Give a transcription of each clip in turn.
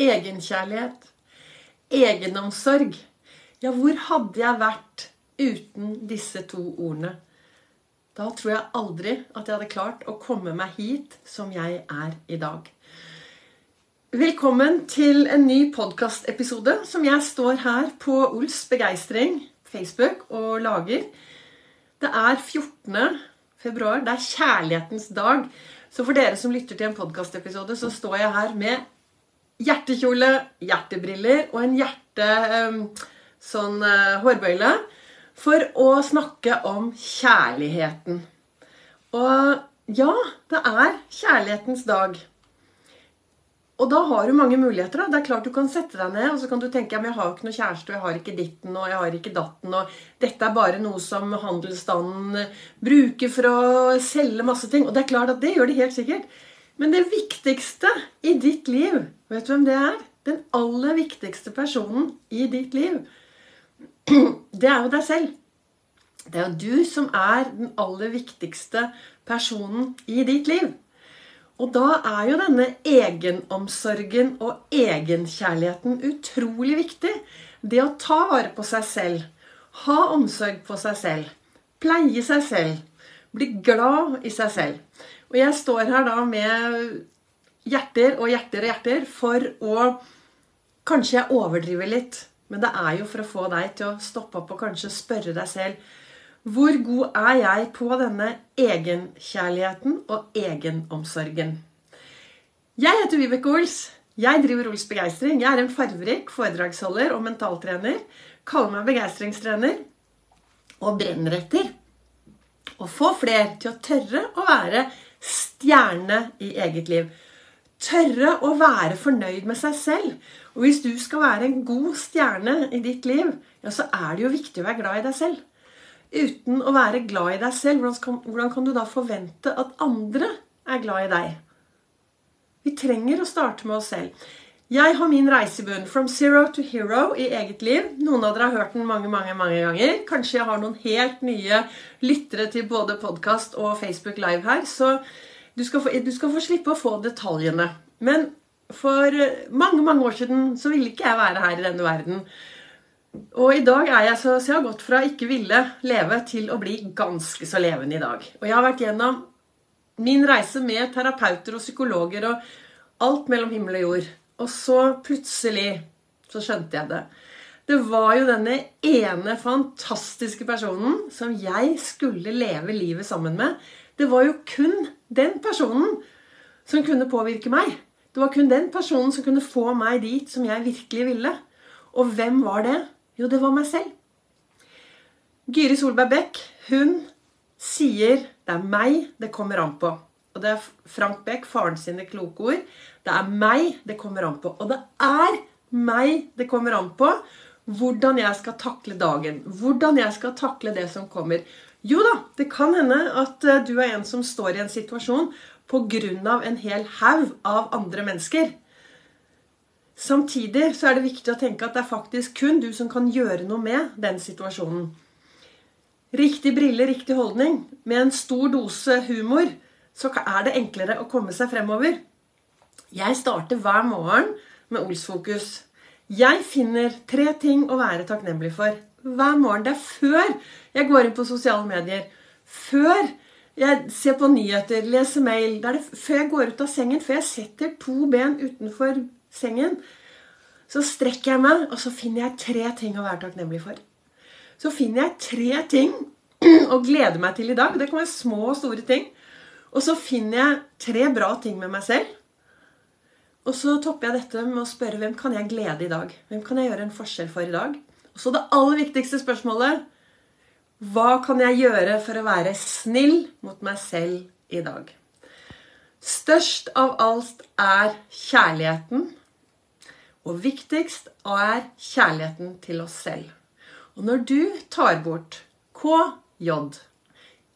egenkjærlighet, egenomsorg. Ja, hvor hadde jeg vært uten disse to ordene? Da tror jeg aldri at jeg hadde klart å komme meg hit som jeg er i dag. Velkommen til en ny podkastepisode som jeg står her på Ols Begeistring Facebook og lager. Det er 14. februar. Det er kjærlighetens dag. Så for dere som lytter til en podkastepisode, så står jeg her med hjertekjole, hjertebriller og en hjerte ehm, sånn uh, hårbøyle for å snakke om kjærligheten. Og ja, det er kjærlighetens dag. Og da har du mange muligheter. da. Det er klart Du kan sette deg ned og så kan du tenke at jeg har ikke noe kjæreste, og jeg har ikke ditten og jeg har ikke datten. og Dette er bare noe som handelsstanden bruker for å selge masse ting. Og det er klart at det gjør de helt sikkert. Men det viktigste i ditt liv, vet du hvem det er? Den aller viktigste personen i ditt liv, det er jo deg selv. Det er jo du som er den aller viktigste personen i ditt liv. Og da er jo denne egenomsorgen og egenkjærligheten utrolig viktig. Det å ta vare på seg selv, ha omsorg på seg selv, pleie seg selv, bli glad i seg selv. Og jeg står her da med hjerter og hjerter og hjerter for å Kanskje jeg overdriver litt, men det er jo for å få deg til å stoppe opp og kanskje spørre deg selv hvor god er jeg på denne egenkjærligheten og egenomsorgen? Jeg heter Vibeke Ols. Jeg driver Ols Begeistring. Jeg er en farverik foredragsholder og mentaltrener. Kaller meg begeistringstrener. Og brenner etter å få flere til å tørre å være stjerne i eget liv. Tørre å være fornøyd med seg selv. Og hvis du skal være en god stjerne i ditt liv, ja, så er det jo viktig å være glad i deg selv uten å være glad i deg selv, hvordan kan, hvordan kan, du da forvente at andre er glad i deg? Vi trenger å starte med oss selv. Jeg har min reisebunn 'From zero to hero' i eget liv. Noen av dere har hørt den mange mange, mange ganger. Kanskje jeg har noen helt nye lyttere til både podkast og Facebook Live her. Så du skal, få, du skal få slippe å få detaljene. Men for mange mange år siden så ville ikke jeg være her i denne verden. Og i dag er jeg så, så jeg har gått fra ikke ville leve til å bli ganske så levende i dag. Og jeg har vært gjennom min reise med terapeuter og psykologer og alt mellom himmel og jord. Og så plutselig så skjønte jeg det. Det var jo denne ene fantastiske personen som jeg skulle leve livet sammen med. Det var jo kun den personen som kunne påvirke meg. Det var kun den personen som kunne få meg dit som jeg virkelig ville. Og hvem var det? Jo, det var meg selv. Gyri Solberg Beck, hun sier 'det er meg det kommer an på'. Og det er Frank Beck, faren sine kloke ord. Det er meg det kommer an på. Og det er meg det kommer an på hvordan jeg skal takle dagen. Hvordan jeg skal takle det som kommer. Jo da, det kan hende at eh, du er en som står i en situasjon pga. en hel haug av andre mennesker. Samtidig så er det viktig å tenke at det er faktisk kun du som kan gjøre noe med den situasjonen. Riktig brille, riktig holdning. Med en stor dose humor så er det enklere å komme seg fremover. Jeg starter hver morgen med Olsfokus. Jeg finner tre ting å være takknemlig for hver morgen. Det er før jeg går inn på sosiale medier. Før jeg ser på nyheter, leser mail. Det er det før jeg går ut av sengen. Før jeg setter to ben utenfor sengen, så strekker jeg meg, og så finner jeg tre ting å være takknemlig for. Så finner jeg tre ting å glede meg til i dag. Det kan være små og store ting. Og så finner jeg tre bra ting med meg selv. Og så topper jeg dette med å spørre hvem kan jeg glede i dag? Hvem kan jeg gjøre en forskjell for i dag? Så det aller viktigste spørsmålet Hva kan jeg gjøre for å være snill mot meg selv i dag? Størst av alt er kjærligheten. Og viktigst er kjærligheten til oss selv. Og når du tar bort KJ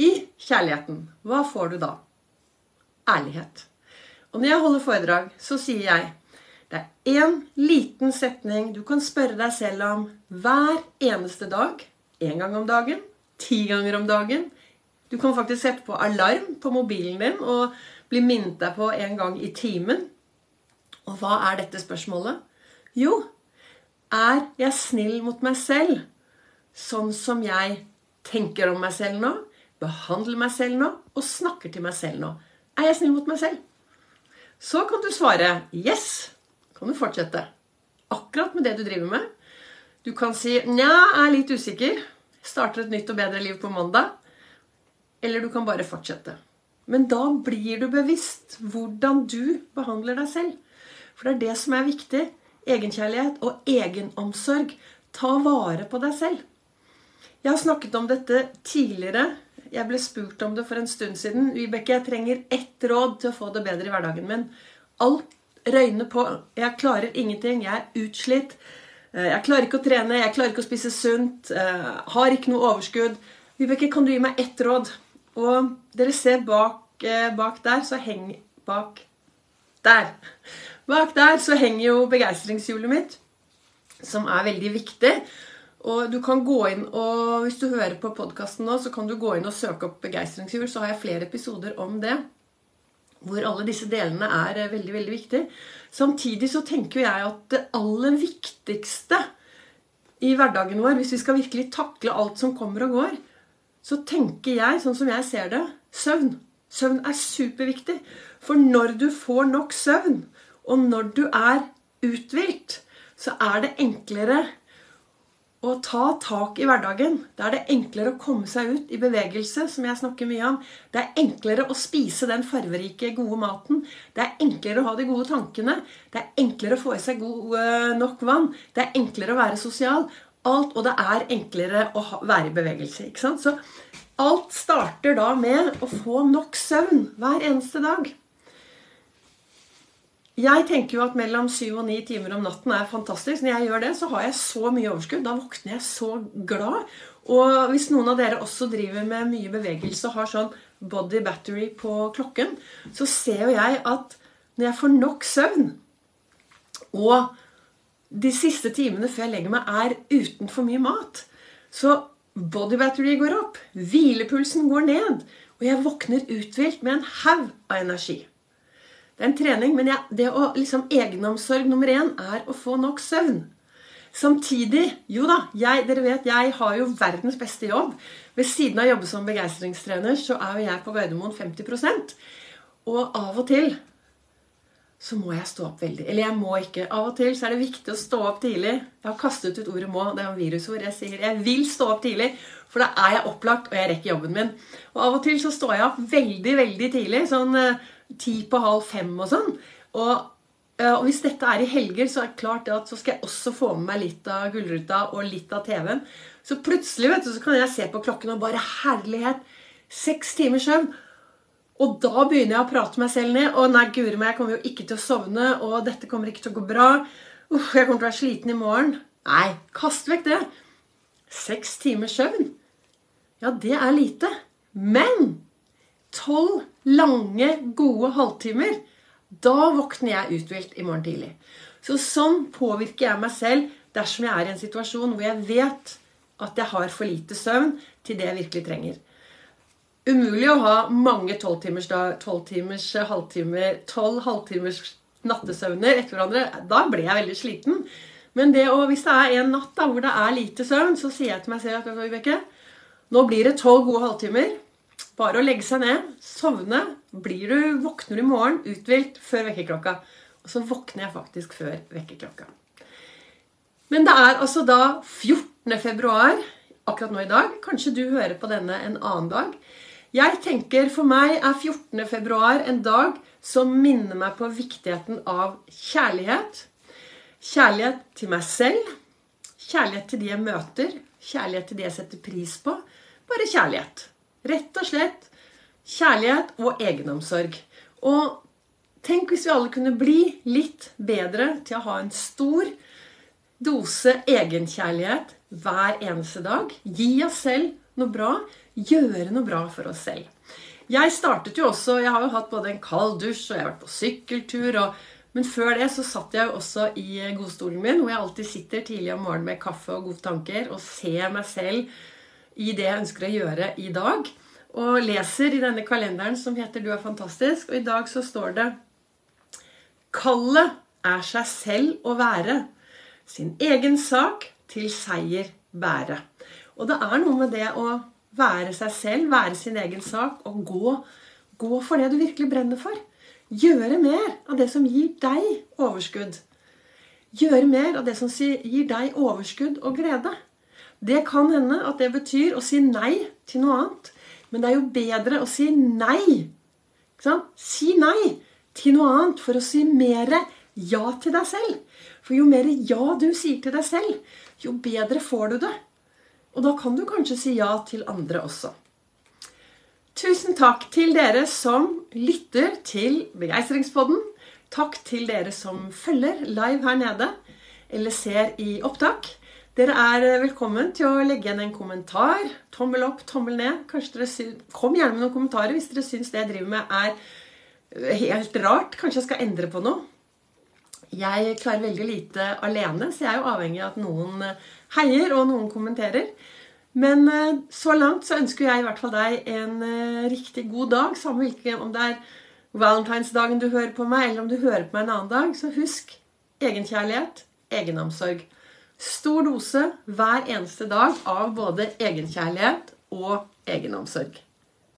i kjærligheten, hva får du da? Ærlighet. Og når jeg holder foredrag, så sier jeg det er én liten setning du kan spørre deg selv om hver eneste dag. Én gang om dagen. Ti ganger om dagen. Du kan faktisk sette på alarm på mobilen din og bli minnet deg på en gang i timen. Og hva er dette spørsmålet? Jo, er jeg snill mot meg selv sånn som jeg tenker om meg selv nå, behandler meg selv nå og snakker til meg selv nå? Er jeg snill mot meg selv? Så kan du svare yes. Kan du fortsette. Akkurat med det du driver med. Du kan si nja, jeg er litt usikker. Starter et nytt og bedre liv på mandag. Eller du kan bare fortsette. Men da blir du bevisst hvordan du behandler deg selv. For det er det som er viktig. Egenkjærlighet og egenomsorg. Ta vare på deg selv. Jeg har snakket om dette tidligere. Jeg ble spurt om det for en stund siden. Vibeke, jeg trenger ett råd til å få det bedre i hverdagen min. Alt røyner på. Jeg klarer ingenting. Jeg er utslitt. Eh, jeg klarer ikke å trene. Jeg klarer ikke å spise sunt. Eh, har ikke noe overskudd. Vibeke, kan du gi meg ett råd? Og dere ser bak, eh, bak der, så henger Bak der. Bak der så henger jo begeistringshjulet mitt, som er veldig viktig. Og du kan gå inn og, Hvis du hører på podkasten nå, så kan du gå inn og søke opp begeistringshjul. Så har jeg flere episoder om det. Hvor alle disse delene er eh, veldig, veldig viktige. Samtidig så tenker jeg at det aller viktigste i hverdagen vår, hvis vi skal virkelig takle alt som kommer og går, så tenker jeg, sånn som jeg ser det, søvn. Søvn er superviktig. For når du får nok søvn, og når du er uthvilt, så er det enklere å ta tak i hverdagen. Da er det enklere å komme seg ut i bevegelse, som jeg snakker mye om. Det er enklere å spise den farverike, gode maten. Det er enklere å ha de gode tankene. Det er enklere å få i seg god, uh, nok vann. Det er enklere å være sosial. Alt, og det er enklere å ha, være i bevegelse. ikke sant? Så alt starter da med å få nok søvn hver eneste dag. Jeg tenker jo at mellom syv og ni timer om natten er fantastisk. Når jeg gjør det, så har jeg så mye overskudd. Da våkner jeg så glad. Og hvis noen av dere også driver med mye bevegelse og har sånn body battery på klokken, så ser jo jeg at når jeg får nok søvn, og de siste timene før jeg legger meg, er uten for mye mat, så body battery går opp, hvilepulsen går ned, og jeg våkner uthvilt med en haug av energi. Det er en trening, men jeg, det å liksom Egenomsorg nummer én er å få nok søvn. Samtidig Jo da, jeg, dere vet, jeg har jo verdens beste jobb. Ved siden av å jobbe som begeistringstrener så er jo jeg på Gardermoen 50% Og av og til så må jeg stå opp veldig. Eller jeg må ikke. Av og til så er det viktig å stå opp tidlig. Jeg har kastet ut ordet 'må'. Det er jo virusord. Jeg sier jeg vil stå opp tidlig, for da er jeg opplagt, og jeg rekker jobben min. Og av og til så står jeg opp veldig, veldig tidlig. Sånn eh, ti på halv fem og sånn. Og, eh, og, hvis dette er i helger, så er det klart at så skal jeg også få med meg litt av Gullruta og litt av TV-en. Så plutselig vet du, så kan jeg se på klokken og bare Herlighet! Seks timers søvn. Og da begynner jeg å prate meg selv ned. Og nei, guri meg, jeg kommer jo ikke til å sovne. Og dette kommer ikke til å gå bra. Uff, jeg kommer til å være sliten i morgen. Nei, kast vekk det. Seks timers søvn. Ja, det er lite. Men tolv lange, gode halvtimer, da våkner jeg uthvilt i morgen tidlig. Så sånn påvirker jeg meg selv dersom jeg er i en situasjon hvor jeg vet at jeg har for lite søvn til det jeg virkelig trenger. Umulig å ha mange tolvtimers timers halvtimer, tolv halvtimers nattesøvner etter hverandre. Da blir jeg veldig sliten. Men det hvis det er en natt da, hvor det er lite søvn, så sier jeg til meg selv at Vibeke, nå blir det tolv gode halvtimer. Bare å legge seg ned, sovne. Blir du, våkner du i morgen uthvilt før vekkerklokka. Og så våkner jeg faktisk før vekkerklokka. Men det er altså da 14. februar akkurat nå i dag. Kanskje du hører på denne en annen dag. Jeg tenker For meg er 14. februar en dag som minner meg på viktigheten av kjærlighet. Kjærlighet til meg selv. Kjærlighet til de jeg møter. Kjærlighet til de jeg setter pris på. Bare kjærlighet. Rett og slett kjærlighet og egenomsorg. Og tenk hvis vi alle kunne bli litt bedre til å ha en stor dose egenkjærlighet hver eneste dag. Gi oss selv noe bra. Gjøre noe bra for oss selv. Jeg startet jo også, jeg har jo hatt både en kald dusj og jeg har vært på sykkeltur. Og, men før det så satt jeg jo også i godstolen min, hvor jeg alltid sitter tidlig om morgenen med kaffe og gode tanker og ser meg selv i det jeg ønsker å gjøre i dag. Og leser i denne kalenderen som heter 'Du er fantastisk'. Og i dag så står det 'Kallet er seg selv å være. Sin egen sak til seier bære. Og det er noe med det å være seg selv, være sin egen sak, og gå, gå for det du virkelig brenner for. Gjøre mer av det som gir deg overskudd. Gjøre mer av det som gir deg overskudd og glede. Det kan hende at det betyr å si nei til noe annet. Men det er jo bedre å si nei. Si nei til noe annet for å si mer ja til deg selv. For jo mer ja du sier til deg selv, jo bedre får du det. Og da kan du kanskje si ja til andre også. Tusen takk til dere som lytter til Begeistringspodden. Takk til dere som følger live her nede eller ser i opptak. Dere er velkommen til å legge igjen en kommentar. Tommel opp, tommel ned. Kom gjerne med noen kommentarer hvis dere syns det jeg driver med, er helt rart. Kanskje jeg skal endre på noe. Jeg klarer veldig lite alene, så jeg er jo avhengig av at noen eh, heier og noen kommenterer. Men eh, så langt så ønsker jeg i hvert fall deg en eh, riktig god dag. Samme hvilken om det er valentinsdagen du hører på meg, eller om du hører på meg en annen dag. Så husk egenkjærlighet, egenomsorg. Stor dose hver eneste dag av både egenkjærlighet og egenomsorg.